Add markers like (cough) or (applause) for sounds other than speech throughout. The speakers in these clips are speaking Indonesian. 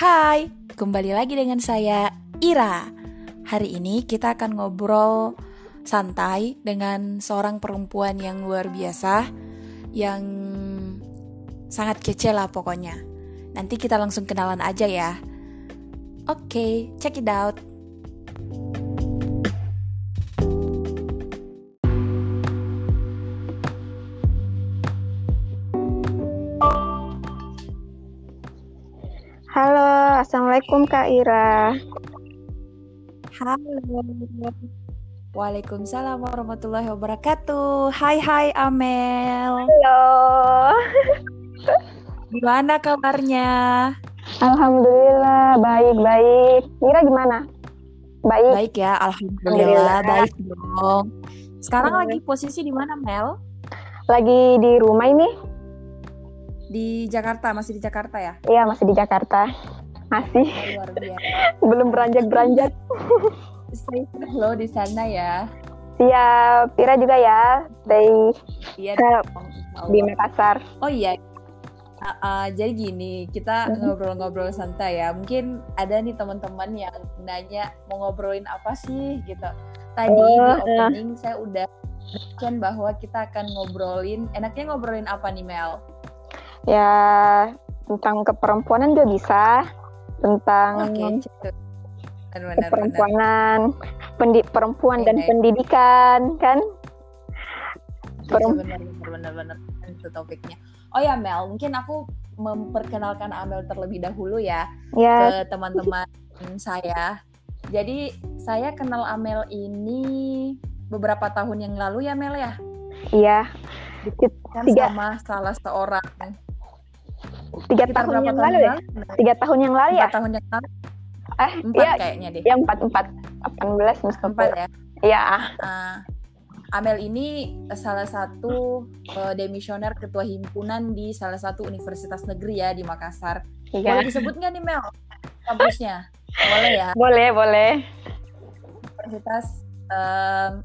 Hai, kembali lagi dengan saya Ira. Hari ini kita akan ngobrol santai dengan seorang perempuan yang luar biasa yang sangat kece lah pokoknya. Nanti kita langsung kenalan aja ya. Oke, okay, check it out. Assalamualaikum Kak Ira. Halo. Waalaikumsalam warahmatullahi wabarakatuh. Hai hai Amel. Halo. Gimana kabarnya? Alhamdulillah baik baik. Ira gimana? Baik. Baik ya, alhamdulillah, alhamdulillah. baik dong. Sekarang hmm. lagi posisi di mana Mel? Lagi di rumah ini. Di Jakarta, masih di Jakarta ya? Iya, masih di Jakarta. Masih. Luar biasa. (laughs) Belum beranjak-beranjak. Stay lo di sana ya. Siap. Pira juga ya. Stay iya, di Makassar. Oh iya. Uh, uh, jadi gini, kita mm-hmm. ngobrol-ngobrol santai ya. Mungkin ada nih teman-teman yang nanya mau ngobrolin apa sih gitu. Tadi oh, di opening uh. saya udah mention bahwa kita akan ngobrolin. Enaknya ngobrolin apa nih Mel? Ya tentang keperempuanan juga bisa tentang okay. perempuanan, pendi perempuan okay. dan pendidikan kan? Benar-benar itu topiknya. Oh ya Mel, mungkin aku memperkenalkan Amel terlebih dahulu ya yeah. ke teman-teman saya. Jadi saya kenal Amel ini beberapa tahun yang lalu ya Mel ya. Iya. Kan Tiga. sama salah seorang tiga tahun yang lalu ya tiga tahun yang lalu ya tahun yang lalu eh empat ya, kayaknya deh yang empat empat delapan belas empat ya iya uh, Amel ini salah satu uh, demisioner ketua himpunan di salah satu universitas negeri ya di Makassar. Iya. Boleh disebut nggak nih Mel kampusnya? Boleh ya? Boleh, boleh. Universitas um,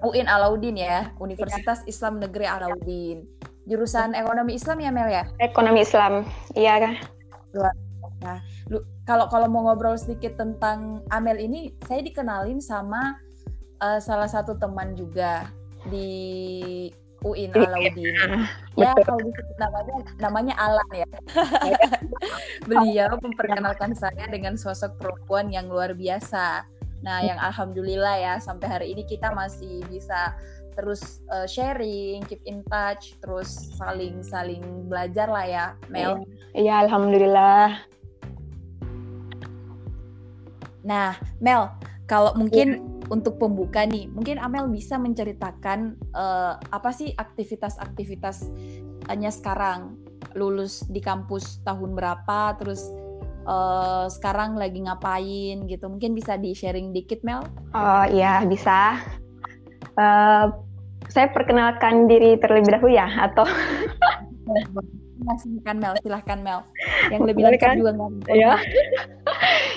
UIN Alauddin ya, Universitas. Islam Negeri Alauddin jurusan ekonomi Islam ya Mel ya? Ekonomi Islam, iya kan. Nah, lu kalau kalau mau ngobrol sedikit tentang Amel ini, saya dikenalin sama uh, salah satu teman juga di UIN iya, Alauddin. Ya kalau disebut namanya namanya Alan ya. (laughs) Beliau memperkenalkan saya dengan sosok perempuan yang luar biasa. Nah, yang alhamdulillah ya sampai hari ini kita masih bisa terus uh, sharing, keep in touch, terus saling saling belajar lah ya, Mel. Iya, alhamdulillah. Nah, Mel, kalau mungkin ya. untuk pembuka nih, mungkin Amel bisa menceritakan uh, apa sih aktivitas-aktivitasnya sekarang lulus di kampus tahun berapa, terus uh, sekarang lagi ngapain gitu. Mungkin bisa di sharing dikit, Mel? Oh iya, bisa. Uh, saya perkenalkan diri terlebih dahulu ya atau? Silahkan Mel silahkan Mel. Yang lebih lengkap kan? juga nggak ya.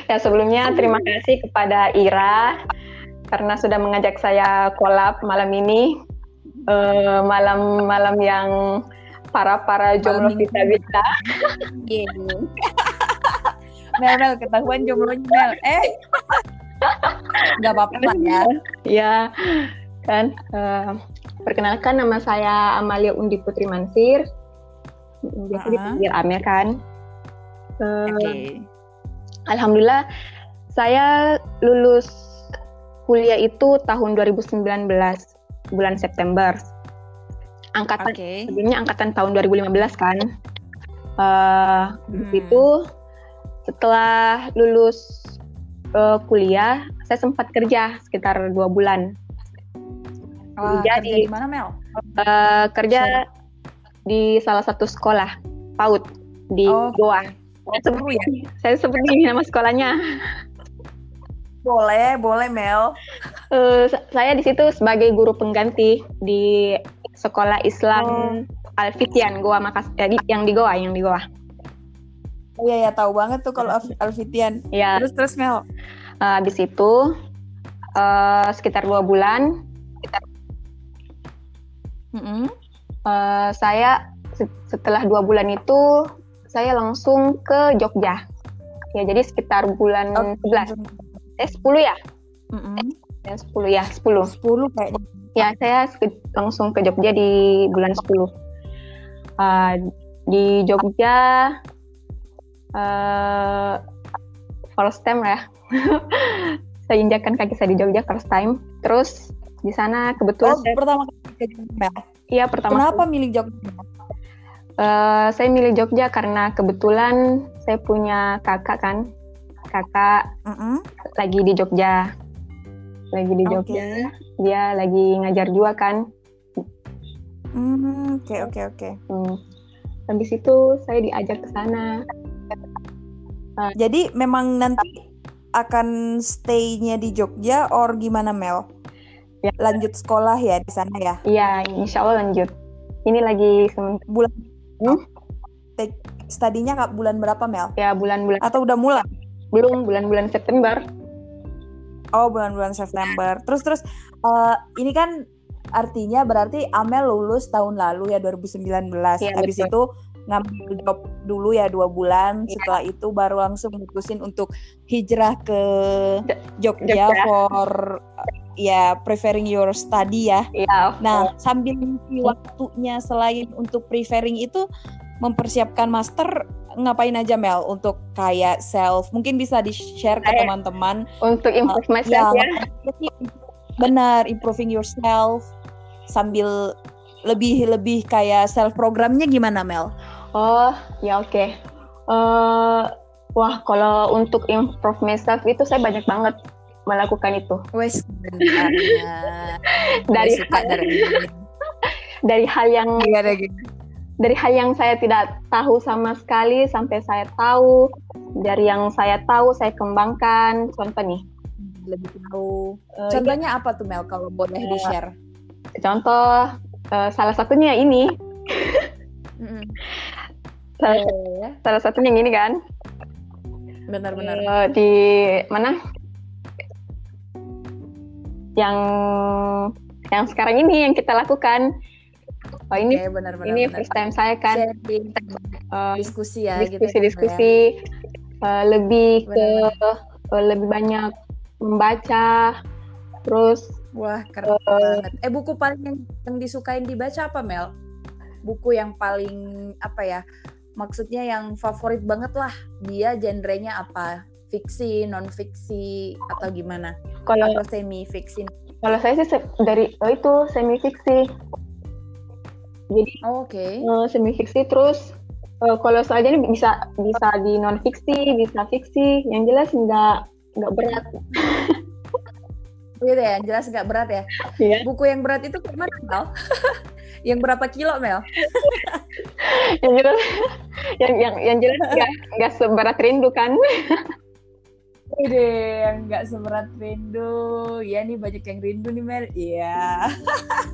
Ya sebelumnya terima kasih kepada Ira karena sudah mengajak saya kolab malam ini. Uh, malam malam yang para para jomblo kita bisa Mel Mel ketahuan jomblonya Mel. Eh. Nggak apa-apa ya. Ya kan? Uh, Perkenalkan nama saya Amalia Undi Putri Mansir. Biasa uh-huh. dipanggil Amir kan. Uh, Oke. Okay. Alhamdulillah saya lulus kuliah itu tahun 2019 bulan September. Angkatan okay. sebelumnya angkatan tahun 2015 kan. Uh, hmm. Itu setelah lulus uh, kuliah saya sempat kerja sekitar dua bulan Oh, kerja di mana Mel? Uh, kerja di salah satu sekolah PAUD di oh, Goa. Saya sebut, ya? (laughs) saya sebut ini nama sekolahnya. Boleh, boleh Mel. Uh, saya di situ sebagai guru pengganti di sekolah Islam oh. Alfitian Goa Makas eh, yang di Goa, yang di Goa. Oh iya ya tahu banget tuh kalau Alfitian. Ya. Terus terus Mel. Uh, habis itu uh, sekitar dua bulan Mm -hmm. uh, saya setelah dua bulan itu saya langsung ke Jogja Ya, jadi sekitar bulan Oh, 11. Eh, 10 ya? Mm-mm. Ya, 10 ya, 10. 10 kayaknya. Ya, saya ke- langsung ke Jogja di bulan 10. Uh, di Jogja uh, first time ya. (laughs) saya injakan kaki saya di Jogja first time. Terus di sana kebetulan Oh, saya pertama kali ke Jogja. iya pertama Kenapa milih Jogja? Eh, saya milih Jogja karena kebetulan saya punya kakak kan. Kakak Mm-mm. lagi di Jogja. Lagi di Jogja. Oke. Dia lagi ngajar juga kan. Oke, oke, oke. Hmm. Habis itu saya diajak ke sana. Jadi memang nanti akan stay-nya di Jogja or gimana Mel? Ya. Lanjut sekolah ya di sana ya? Iya, insya Allah lanjut. Ini lagi Bulan Hmm? Studinya kak bulan berapa Mel? ya bulan-bulan Atau udah mulai? belum bulan-bulan September. Oh bulan-bulan September. Terus terus eh, ini kan artinya berarti Amel lulus tahun lalu ya 2019. Iya, Habis betul. itu ngambil job dulu ya dua bulan. Setelah itu baru langsung mutusin untuk hijrah ke Jogja, Jogja. for ya preferring your study ya. Iya. Nah sambil ngisi waktunya selain untuk preferring itu mempersiapkan master ngapain aja Mel untuk kayak self mungkin bisa di share ke teman-teman untuk improve myself ya. benar improving yourself sambil lebih lebih kayak self programnya gimana Mel? Oh, ya oke. Eh, wah, kalau untuk improve myself itu saya banyak banget melakukan itu. Wes (laughs) Dari suka hal, dari (laughs) dari hal yang gimana gitu. dari hal yang saya tidak tahu sama sekali sampai saya tahu. Dari yang saya tahu saya kembangkan. Contoh nih. lebih tahu. eh, Contohnya apa tuh Mel kalau boleh di share? contoh eh, salah satunya ini. Salah, ya. salah satunya yang ini kan. Benar-benar. Eh, di mana? Yang yang sekarang ini yang kita lakukan. Oh ini Oke, benar-benar. ini benar. first time saya kan eh, diskusi ya gitu. diskusi-diskusi eh, lebih ke Benar. eh, lebih banyak membaca terus Wah, keren banget. Eh, buku paling yang, yang disukain dibaca apa, Mel? Buku yang paling apa ya? Maksudnya yang favorit banget lah. Dia genrenya apa? Fiksi, non fiksi atau gimana? kalau Atau semi fiksi? kalau saya sih se- dari oh itu semi fiksi jadi Oh, Oke. eh, semi fiksi terus eh, kalau saja ini bisa bisa di non fiksi bisa fiksi yang jelas nggak nggak berat Gitu ya, yang jelas nggak berat ya. Iya. Buku yang berat itu gimana, Mel? (laughs) yang berapa kilo, Mel? (laughs) yang jelas yang yang yang jelas nggak seberat rindu kan (laughs) Ide, yang nggak seberat rindu. Ya nih banyak yang rindu nih Mel. Iya.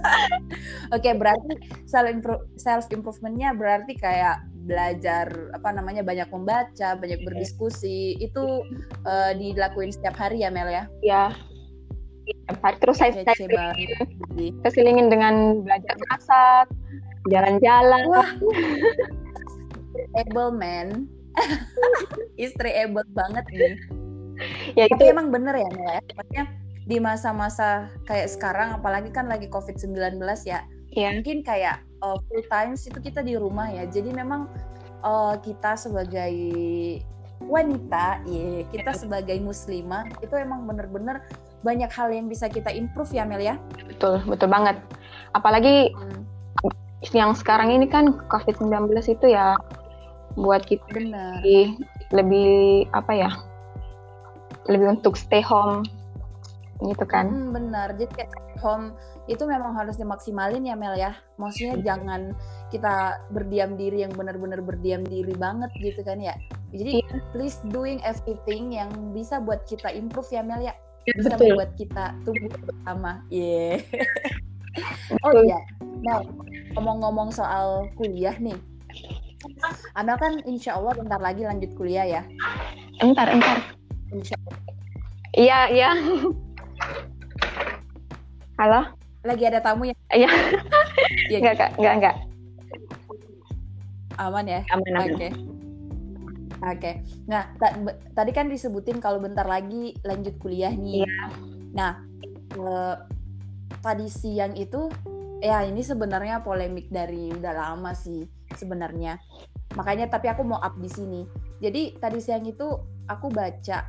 (laughs) Oke, berarti self impro- self improvementnya berarti kayak belajar apa namanya banyak membaca, banyak berdiskusi. Itu eh, dilakuin setiap hari ya Mel ya. ya tiap hari. terus saya, banget. saya selingin dengan belajar masak jalan-jalan Wah. Able man. (laughs) Istri able banget nih. Ya itu Tapi emang bener ya Mel ya. Maksudnya di masa-masa kayak sekarang apalagi kan lagi COVID-19 ya. ya mungkin kayak uh, full times itu kita di rumah ya. Jadi memang uh, kita sebagai wanita ya kita sebagai muslimah itu emang bener-bener banyak hal yang bisa kita improve ya Mel ya? Betul betul banget. Apalagi yang sekarang ini kan COVID-19 itu ya buat kita bener. lebih, lebih apa ya lebih untuk stay home gitu kan Hmm, benar jadi kayak home itu memang harus dimaksimalin ya Mel ya maksudnya jangan kita berdiam diri yang benar-benar berdiam diri banget gitu kan ya jadi please doing everything yang bisa buat kita improve ya Mel ya bisa betul membuat kita tumbuh bersama. Iya. (laughs) oh iya, Mel, ngomong-ngomong soal kuliah nih. Amel kan insya Allah bentar lagi lanjut kuliah ya. entar entar. Iya iya halo Lagi ada tamu ya? Iya. Iya, enggak enggak enggak enggak aman ya? aman aman Oke. Oke, okay. nah tadi kan disebutin kalau bentar lagi lanjut kuliah nih. Iya. Nah, uh, tadi siang itu, ya ini sebenarnya polemik dari udah lama sih sebenarnya. Makanya tapi aku mau up di sini. Jadi tadi siang itu aku baca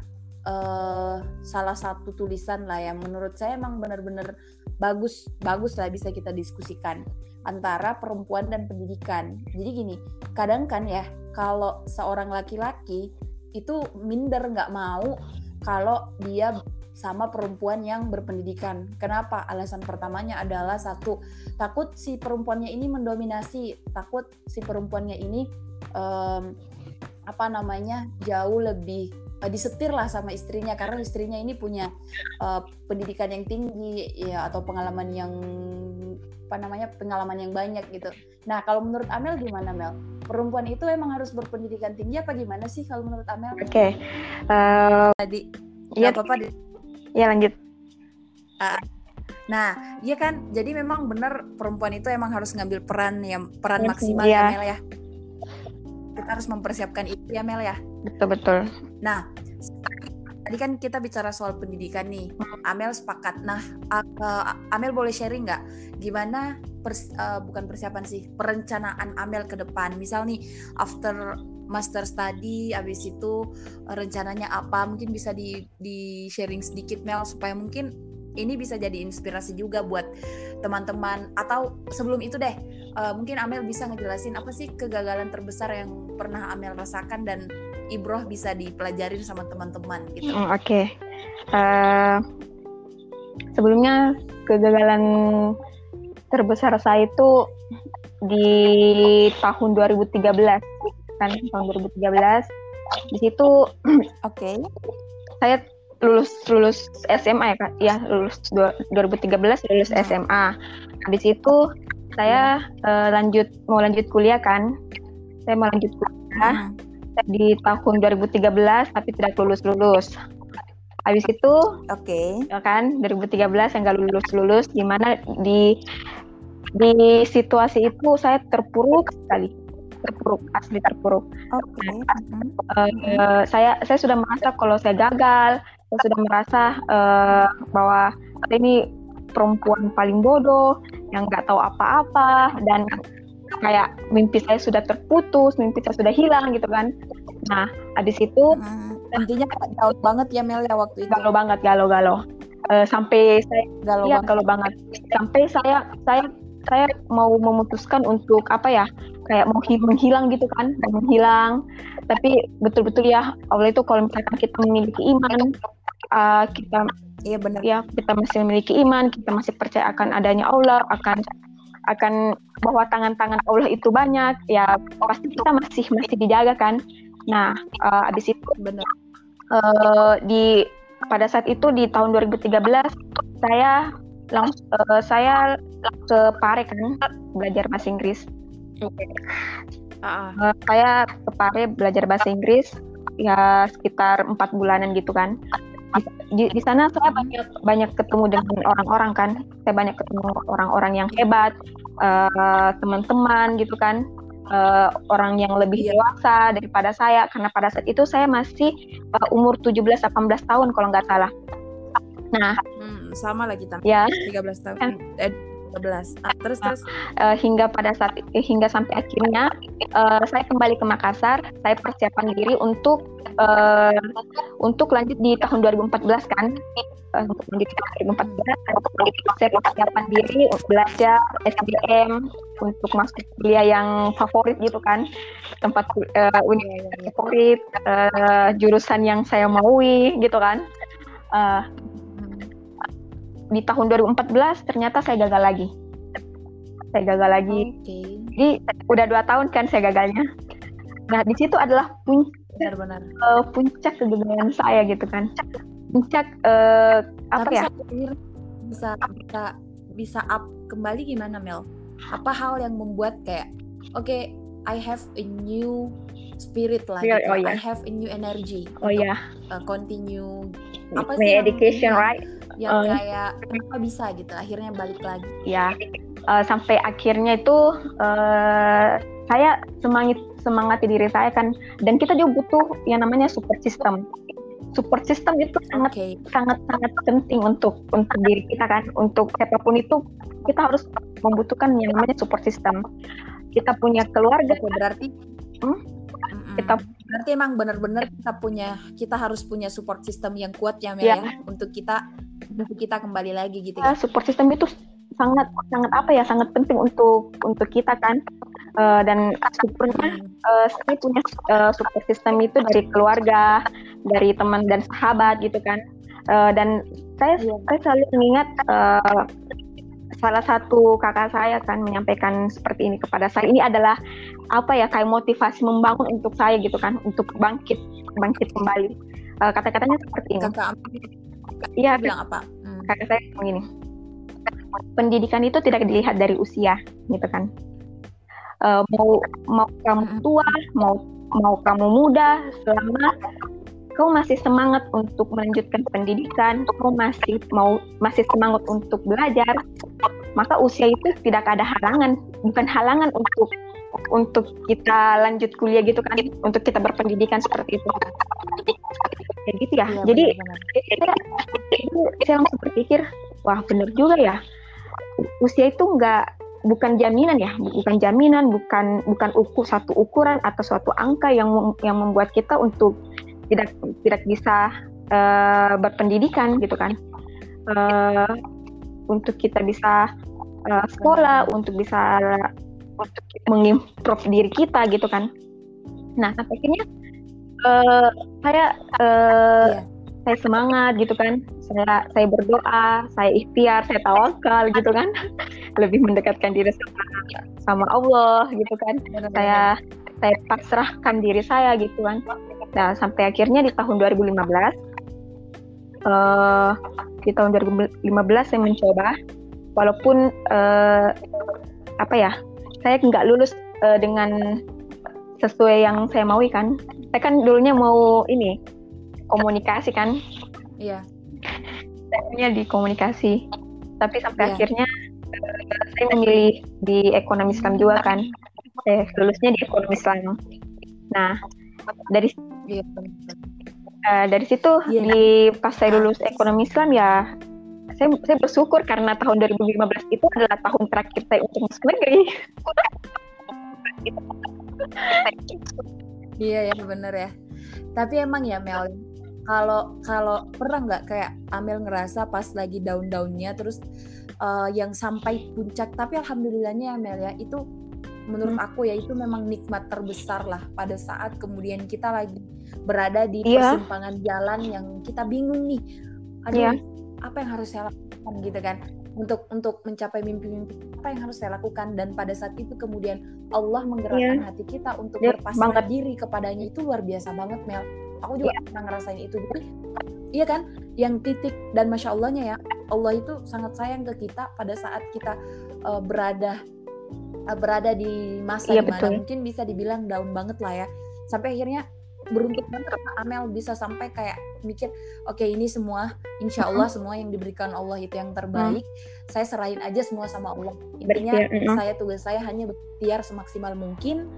uh, salah satu tulisan lah yang menurut saya emang benar-benar bagus bagus lah bisa kita diskusikan antara perempuan dan pendidikan. Jadi gini, kadang kan ya kalau seorang laki-laki itu minder nggak mau kalau dia sama perempuan yang berpendidikan. Kenapa? Alasan pertamanya adalah satu, takut si perempuannya ini mendominasi, takut si perempuannya ini um, apa namanya jauh lebih uh, disetir lah sama istrinya karena istrinya ini punya uh, pendidikan yang tinggi ya atau pengalaman yang apa namanya pengalaman yang banyak gitu. Nah kalau menurut Amel gimana Mel? Perempuan itu emang harus berpendidikan tinggi apa gimana sih kalau menurut Amel? Oke. Okay. Uh, Tadi. Iya apa-apa. Ya lanjut. Uh, nah, iya kan. Jadi memang benar perempuan itu emang harus ngambil peran yang peran yes, maksimal ya Mel ya. Harus mempersiapkan itu ya Mel ya. Betul betul. Nah, tadi kan kita bicara soal pendidikan nih. Amel sepakat. Nah, uh, Amel boleh sharing nggak gimana pers, uh, bukan persiapan sih, perencanaan Amel ke depan. Misal nih after master study habis itu rencananya apa? Mungkin bisa di di sharing sedikit Mel supaya mungkin ini bisa jadi inspirasi juga buat teman-teman atau sebelum itu deh uh, mungkin Amel bisa ngejelasin apa sih kegagalan terbesar yang pernah Amel rasakan dan ibroh bisa dipelajarin sama teman-teman gitu. Mm, Oke. Okay. Uh, eh, sebelumnya kegagalan terbesar saya itu di tahun 2013 kan tahun 2013 di situ oke okay. saya lulus lulus SMA ya kak ya lulus 2013 lulus SMA habis itu saya uh, lanjut mau lanjut kuliah kan saya mau lanjut kuliah hmm di tahun 2013 tapi tidak lulus-lulus. Habis itu, oke, okay. ya kan 2013 yang gak lulus-lulus, di mana di di situasi itu saya terpuruk sekali, terpuruk asli terpuruk. Oke. Okay. Uh, uh, saya saya sudah merasa kalau saya gagal, saya sudah merasa uh, bahwa ini perempuan paling bodoh yang nggak tahu apa-apa dan kayak mimpi saya sudah terputus, mimpi saya sudah hilang gitu kan. Nah, habis itu hmm, intinya galau banget ya Mel ya waktu itu. Galau banget, galau-galau. Uh, sampai saya galau iya, galau banget. Sampai saya saya saya mau memutuskan untuk apa ya? Kayak mau menghilang gitu kan, mau menghilang. Tapi betul-betul ya Allah itu kalau misalkan kita memiliki iman, uh, kita Iya benar. Ya, kita masih memiliki iman, kita masih percaya akan adanya Allah, akan akan bahwa tangan-tangan Allah itu banyak ya pasti kita masih masih dijaga kan. Nah uh, abis itu benar. uh, di pada saat itu di tahun 2013 saya langsung uh, saya ke Pare kan belajar bahasa Inggris. Okay. uh, uh, saya ke Pare belajar bahasa Inggris ya sekitar empat bulanan gitu kan di, di sana saya banyak banyak ketemu dengan orang-orang kan. Saya banyak ketemu orang-orang yang hebat uh, teman-teman gitu kan. Uh, orang yang lebih iya. dewasa daripada saya. Karena pada saat itu saya masih uh, umur 17-18 tahun kalau nggak salah. Nah hmm, sama lagi kita ya. 13 tahun. Kan. eh, 13 ah, terus terus. Uh, hingga pada saat eh, hingga sampai akhirnya uh, saya kembali ke Makassar saya persiapan diri untuk uh, untuk lanjut di tahun 2014 kan? Uh, untuk lanjut di 2014 saya persiapan diri belajar SDM untuk masuk kuliah yang favorit gitu kan? Tempat uh, universitas favorit uh, jurusan yang saya maui gitu kan? Uh, di tahun 2014 ternyata saya gagal lagi. Saya gagal lagi. Okay. Jadi udah dua tahun kan saya gagalnya. Nah di situ adalah puncak benar-benar uh, puncak kegagalan saya gitu kan. Puncak uh, apa Tapi ya? Bisa bisa bisa up kembali gimana Mel? Apa hal yang membuat kayak oke okay, I have a new spirit lah, yeah, gitu. oh, yeah. I have a new energy. Oh ya. Yeah. Uh, continue apa sih education yang, right? Yang uh, kayak kenapa bisa gitu akhirnya balik lagi. Ya uh, sampai akhirnya itu uh, saya semangat semangati diri saya kan. Dan kita juga butuh yang namanya support system. Support system itu sangat okay. sangat sangat penting untuk untuk diri kita kan. Untuk siapa pun itu kita harus membutuhkan yang namanya support system. Kita punya keluarga. Berarti hmm? Kita berarti emang benar-benar kita punya kita harus punya support system yang kuat ya Mel yeah. ya untuk kita untuk kita kembali lagi gitu ya. Support system itu sangat sangat apa ya sangat penting untuk untuk kita kan uh, dan syukurnya uh, saya punya uh, support system itu dari keluarga dari teman dan sahabat gitu kan uh, dan saya yeah. saya selalu mengingat uh, salah satu kakak saya kan menyampaikan seperti ini kepada saya. Ini adalah apa ya kayak motivasi membangun untuk saya gitu kan, untuk bangkit bangkit kembali. Uh, kata-katanya seperti ini. Kakak Iya, bilang apa? Hmm. Kakak saya begini. Pendidikan itu tidak dilihat dari usia, gitu kan. Uh, mau mau kamu hmm. tua, mau mau kamu muda, selama kau masih semangat untuk melanjutkan pendidikan, kau masih mau masih semangat untuk belajar, maka usia itu tidak ada halangan, bukan halangan untuk untuk kita lanjut kuliah gitu kan, untuk kita berpendidikan seperti itu. Kayak gitu ya. ya Jadi benar, itu saya langsung berpikir, wah benar juga ya. Usia itu enggak bukan jaminan ya, bukan jaminan, bukan bukan ukur satu ukuran atau suatu angka yang yang membuat kita untuk tidak tidak bisa uh, berpendidikan gitu kan. Uh, untuk kita bisa uh, sekolah untuk bisa untuk mengimprove diri kita gitu kan. Nah akhirnya uh, saya uh, yeah. saya semangat gitu kan. Saya saya berdoa saya ikhtiar saya tawakal gitu kan. (laughs) Lebih mendekatkan diri sama sama Allah gitu kan. Saya saya pasrahkan diri saya gitu kan Nah, sampai akhirnya di tahun 2015 uh, di tahun 2015 saya mencoba walaupun uh, apa ya saya nggak lulus uh, dengan sesuai yang saya mau kan. Saya kan dulunya mau ini komunikasi kan. Iya. Saya di komunikasi. Tapi sampai yeah. akhirnya uh, saya memilih di ekonomi Islam juga kan. Saya lulusnya di ekonomi Islam nah dari Iya. Uh, dari situ yeah. di pas saya lulus ekonomi Islam ya saya, saya bersyukur karena tahun 2015 itu adalah tahun terakhir saya untuk masuk negeri. iya ya bener ya. Tapi emang ya Mel, kalau kalau pernah nggak kayak Amel ngerasa pas lagi daun-daunnya terus uh, yang sampai puncak tapi alhamdulillahnya ya Mel ya itu menurut hmm. aku ya itu memang nikmat terbesar lah pada saat kemudian kita lagi berada di yeah. persimpangan jalan yang kita bingung nih aduh yeah. apa yang harus saya lakukan gitu kan untuk untuk mencapai mimpi-mimpi apa yang harus saya lakukan dan pada saat itu kemudian Allah menggerakkan yeah. hati kita untuk yeah, berpasrah diri kepadanya itu luar biasa banget Mel aku juga yeah. pernah ngerasain itu jadi iya kan yang titik dan masya Allahnya ya Allah itu sangat sayang ke kita pada saat kita uh, berada berada di masa iya, di mana betul. mungkin bisa dibilang down banget lah ya. Sampai akhirnya beruntung banget Amel bisa sampai kayak mikir oke okay, ini semua insya Allah semua yang diberikan Allah itu yang terbaik. Hmm. saya serahin aja semua sama Allah. Intinya saya tugas saya hanya berikhtiar semaksimal mungkin.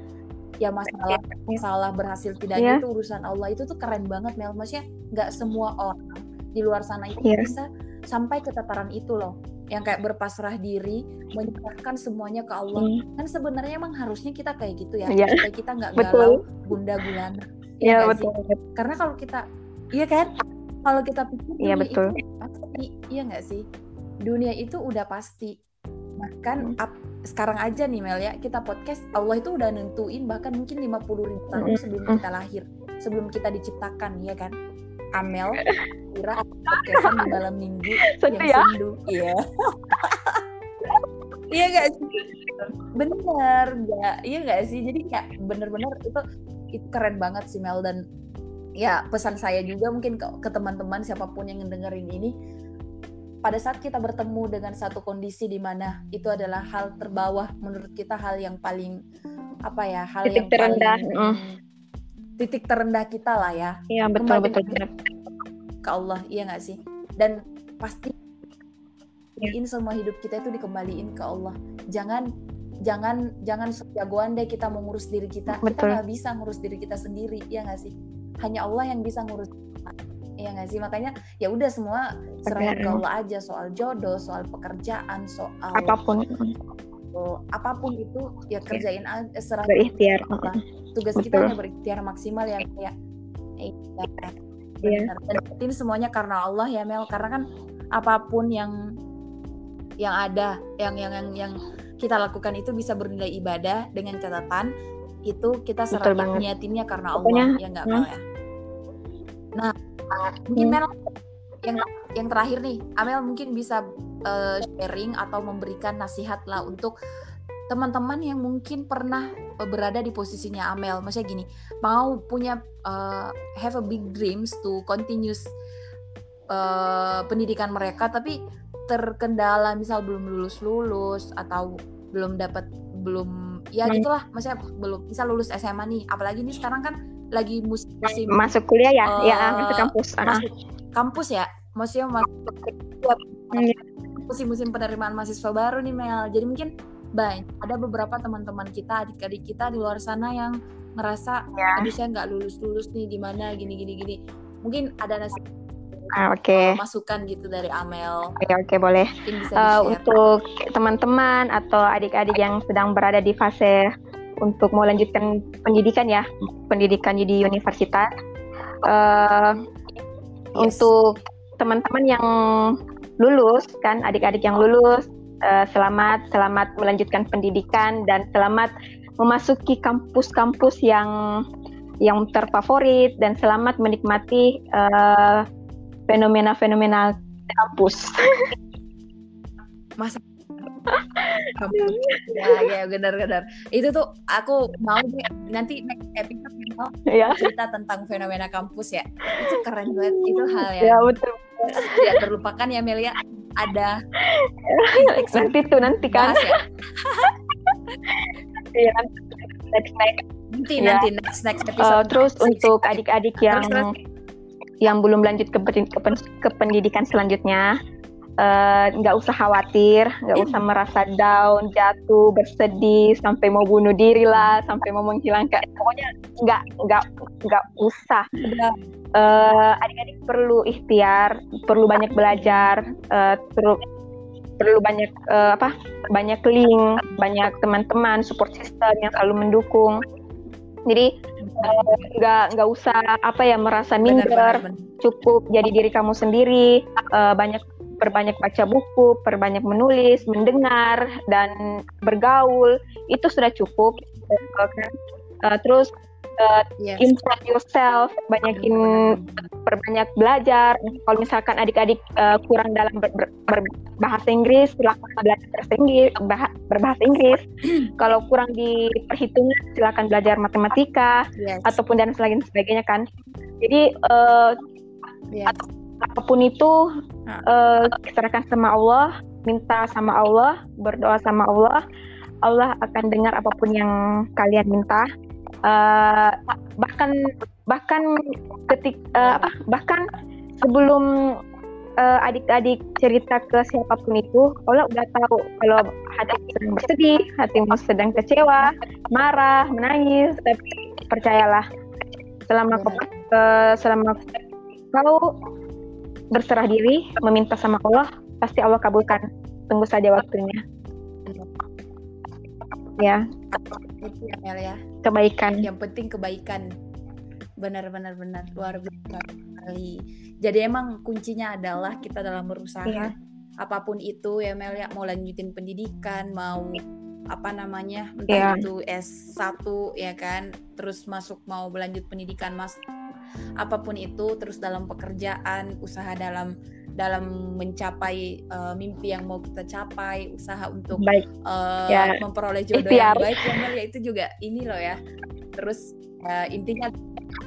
Ya masalah masalah berhasil tidaknya yeah. itu urusan Allah itu tuh keren banget Mel. Maksudnya nggak semua orang di luar sana itu yeah. bisa sampai ke tataran itu loh yang kayak berpasrah diri menyerahkan semuanya ke Allah. Hmm. kan sebenarnya emang harusnya kita kayak gitu ya yeah. supaya kita nggak galau bunda gulana ya, ya betul, karena kalau kita iya kan? Kalau kita pikir iya betul. itu pasti iya nggak sih? Dunia itu udah pasti. Bahkan hmm. up, sekarang aja nih Mel ya kita podcast Allah itu udah nentuin bahkan mungkin 50 ribu tahun hmm. sebelum kita lahir sebelum kita diciptakan ya kan? Amel kira podcastan di malam minggu (laughs) Sedih yang ya? sendu. Iya. (laughs) Iya gak sih? Bener gak iya gak sih? Jadi kayak bener-bener itu itu keren banget sih Mel. Dan ya pesan saya juga mungkin ke, ke teman-teman siapa pun yang ngedengerin ini pada saat kita bertemu dengan satu kondisi di mana itu adalah hal terbawah menurut kita hal yang paling apa ya hal titik yang terendah paling, mm. titik terendah kita lah ya. Iya betul betul betul ke Allah iya nggak sih? Dan pasti ya. semua hidup kita itu dikembaliin ke Allah. Jangan jangan jangan jagoan deh kita mengurus diri kita. Betul. kita nggak bisa ngurus diri kita sendiri ya nggak sih? Hanya Allah yang bisa ngurus. Kita. ya nggak sih? Makanya ya udah semua serahin ke Allah aja. Soal jodoh soal pekerjaan soal apa pun. Soal apa pun itu ya kerjain aja serah berikhtiar Allah. tugas Betul. kita hanya berikhtiar maksimal ya kayak iya Benar. dan penting semuanya karena Allah ya Mel karena kan apa pun yang yang ada yang yang yang, yang kita lakukan itu bisa bernilai ibadah dengan catatan itu kita Betul serah banget. niatinnya karena Pokoknya, Allah ya nggak. Mel ya nah mungkin Hmm. Mel yang yang terakhir nih Amel mungkin bisa eh, sharing atau memberikan nasihat lah untuk teman-teman yang mungkin pernah eh, berada di posisinya Amel. Maksudnya gini mau punya eh, have a big dreams to continuous eh, pendidikan mereka tapi terkendala misal belum lulus lulus atau belum dapat belum ya Hmm. gitulah. Maksudnya belum misal lulus SMA nih apalagi nih sekarang kan lagi mus- musim masuk kuliah ya? Eh, ya masuk kampus. masuk kampus ya? Maksudnya masuk Iya. musim-musim penerimaan mahasiswa baru nih Mel. Jadi mungkin banyak ada beberapa teman-teman kita adik-adik kita di luar sana yang ngerasa Ya. aduh saya nggak lulus lulus nih di mana gini gini gini mungkin ada nasi Ah, oke masukan gitu dari Amel oke oke boleh mungkin bisa Eh, di-share. untuk teman-teman atau adik-adik yang sedang berada di fase untuk mau lanjutkan pendidikan ya pendidikan di universitas eh, Yes. untuk teman-teman yang lulus kan adik-adik yang lulus eh, selamat selamat melanjutkan pendidikan dan selamat memasuki kampus-kampus yang yang terfavorit dan selamat menikmati eh, fenomena-fenomena kampus. masa kampus ya ya benar-benar itu tuh aku mau deh, nanti next episode Mel ya, cerita tentang fenomena kampus ya. Itu keren banget itu hal yang ya betul. tidak terlupakan ya Melia ada (laughs) nanti tuh nanti kan. Bahas ya. (laughs) Iya, next next. nanti Ya. nanti next next Eh, episode. terus untuk adik-adik yang Terus, yang belum lanjut ke, ke, ke pendidikan selanjutnya eh, nggak usah khawatir nggak Iya. usah merasa down jatuh bersedih sampai mau bunuh diri lah sampai mau menghilangkan pokoknya nggak nggak nggak usah. Eh, adik-adik perlu ikhtiar perlu banyak belajar eh, perlu perlu banyak eh, apa banyak link banyak teman-teman support system yang selalu mendukung jadi nggak nggak usah apa ya merasa Benar, minder benar, benar. cukup jadi diri kamu sendiri eh, banyak perbanyak baca buku perbanyak menulis mendengar dan bergaul itu sudah cukup Eh? Eh, terus eh, Yes. improve yourself banyakin perbanyak belajar kalau misalkan adik-adik eh, kurang dalam ber- ber- berbahasa Inggris silakan belajar bahasa Inggris bah- berbahasa Inggris (clears throat) kalau kurang di perhitungan silakan belajar matematika Yes. ataupun dan sebagainya sebagainya kan jadi eh, Yes. apa pun itu eh, serahkan sama Allah minta sama Allah berdoa sama Allah. Allah akan dengar apa pun yang kalian minta. Eh, bahkan bahkan ketik apa bahkan sebelum adik-adik cerita ke siapa pun itu Allah udah tahu kalau hatimu sedang bersedih hatimu sedang kecewa marah menangis tapi percayalah. Selama kau selama kau berserah diri meminta sama Allah pasti Allah kabulkan tunggu saja waktunya ya Itu ya, Mel ya. kebaikan Yang penting kebaikan. Benar-benar benar luar biasa sekali. Jadi emang kuncinya adalah kita dalam berusaha Iya. apa pun itu ya Mel ya mau lanjutin pendidikan, mau apa namanya entah itu S1 ya kan, terus masuk mau berlanjut pendidikan Mas apa pun itu terus dalam pekerjaan, usaha dalam dalam mencapai eh, mimpi yang mau kita capai, usaha untuk baik. eh, Ya, memperoleh jodoh ikhtiar. yang baik ya Mel ya itu juga ini loh ya. Terus eh, intinya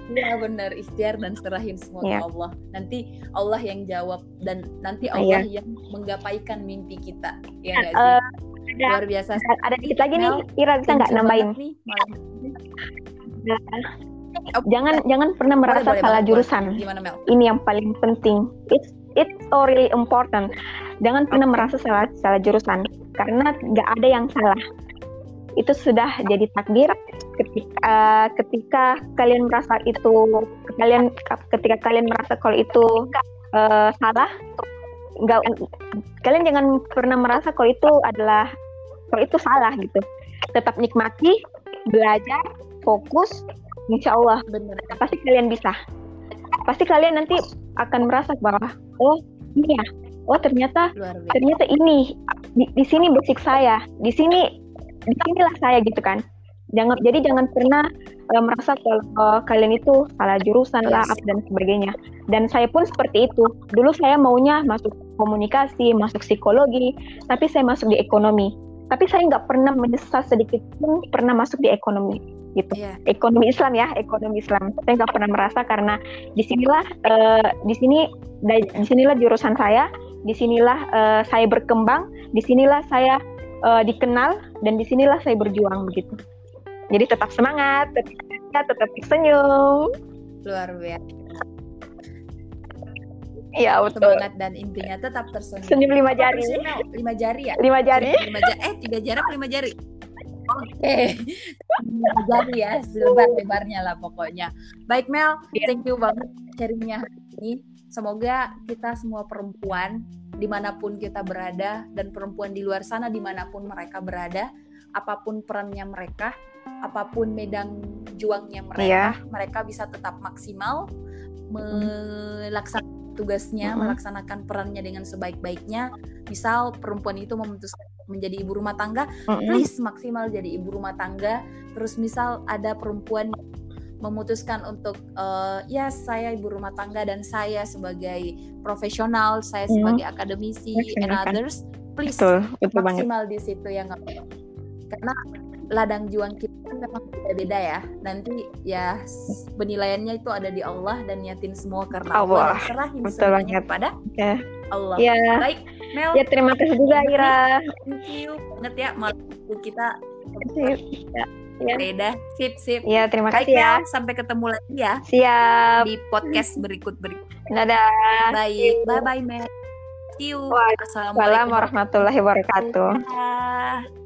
ya benar ikhtiar dan serahin semua Ya. ke Allah. Nanti Allah yang jawab dan nanti Ah, Allah yang menggapaikan mimpi kita ya sih? Eh, ada luar biasa. ada dikit lagi nih Ira bisa nggak nambahin? nih malam Oh, jangan jangan pernah boleh, merasa boleh salah banget, jurusan. boleh. gimana Mel? Ini yang paling penting. It's it's so really important. Jangan pernah merasa salah salah jurusan. Karena nggak ada yang salah. Itu sudah jadi takdir. Ketika uh, ketika kalian merasa itu kalian ketika kalian merasa kalau itu uh, salah nggak kalian jangan pernah merasa kalau itu adalah kalau itu salah gitu. Tetap nikmati belajar fokus insya Allah benar pasti kalian bisa. Pasti kalian nanti akan merasa bahwa oh ini ya. Oh ternyata ternyata ini di, di sini basic saya. Di sini di sinilah saya gitu kan. Jangan jadi jangan pernah uh, merasa kalau uh, kalian itu salah jurusan lah yes. dan sebagainya. Dan saya pun seperti itu. Dulu saya maunya masuk komunikasi masuk psikologi tapi saya masuk di ekonomi tapi saya nggak pernah menyesal sedikit pun pernah masuk di ekonomi gitu. Yeah. ekonomi Islam ya ekonomi Islam. Saya nggak pernah merasa karena di sinilah uh, di sini di sinilah jurusan saya di sinilah uh, saya berkembang di sinilah saya uh, dikenal dan di sinilah saya berjuang begitu jadi tetap semangat tetap tetap senyum. Luar biasa Iya betul. Semangat dan intinya tetap tersenyum. Senyum lima jari. Lima jari ya? Lima jari. Lima jari. Eh tiga jari apa lima jari? Oke, okay. lima jari ya, selebar lebarnya lah pokoknya. Baik Mel, yeah. thank you banget sharingnya hari ini. Semoga kita semua perempuan di mana pun kita berada dan perempuan di luar sana di mana pun mereka berada, apa pun perannya mereka, apa pun medan juangnya mereka, yeah. mereka bisa tetap maksimal melaksanakan tugasnya, mm -hmm. melaksanakan perannya dengan sebaik-baiknya. Misal perempuan itu memutuskan menjadi ibu rumah tangga, mm -hmm. please maksimal jadi ibu rumah tangga. Terus misal ada perempuan memutuskan untuk uh, ya saya ibu rumah tangga dan saya sebagai profesional, saya hmm. sebagai akademisi and others, please betul, betul maksimal banget. di situ ya nggak karena ladang juang kita kan memang beda-beda ya. Nanti ya penilaiannya itu ada di Allah dan niatin semua karena Allah. Allah. Serahin Betul semuanya banget. pada ya. Allah. Ya. Baik, Mel. Ya terima kasih juga Ira. Thank you banget ya malam kita. Ya. Ya. dah, sip sip. Ya, terima kasih ya. Sampai ketemu lagi ya. Siap. Di podcast berikut berikut. Dadah. Baik, bye bye Mel. See you. Assalamualaikum warahmatullahi wabarakatuh. Dadah.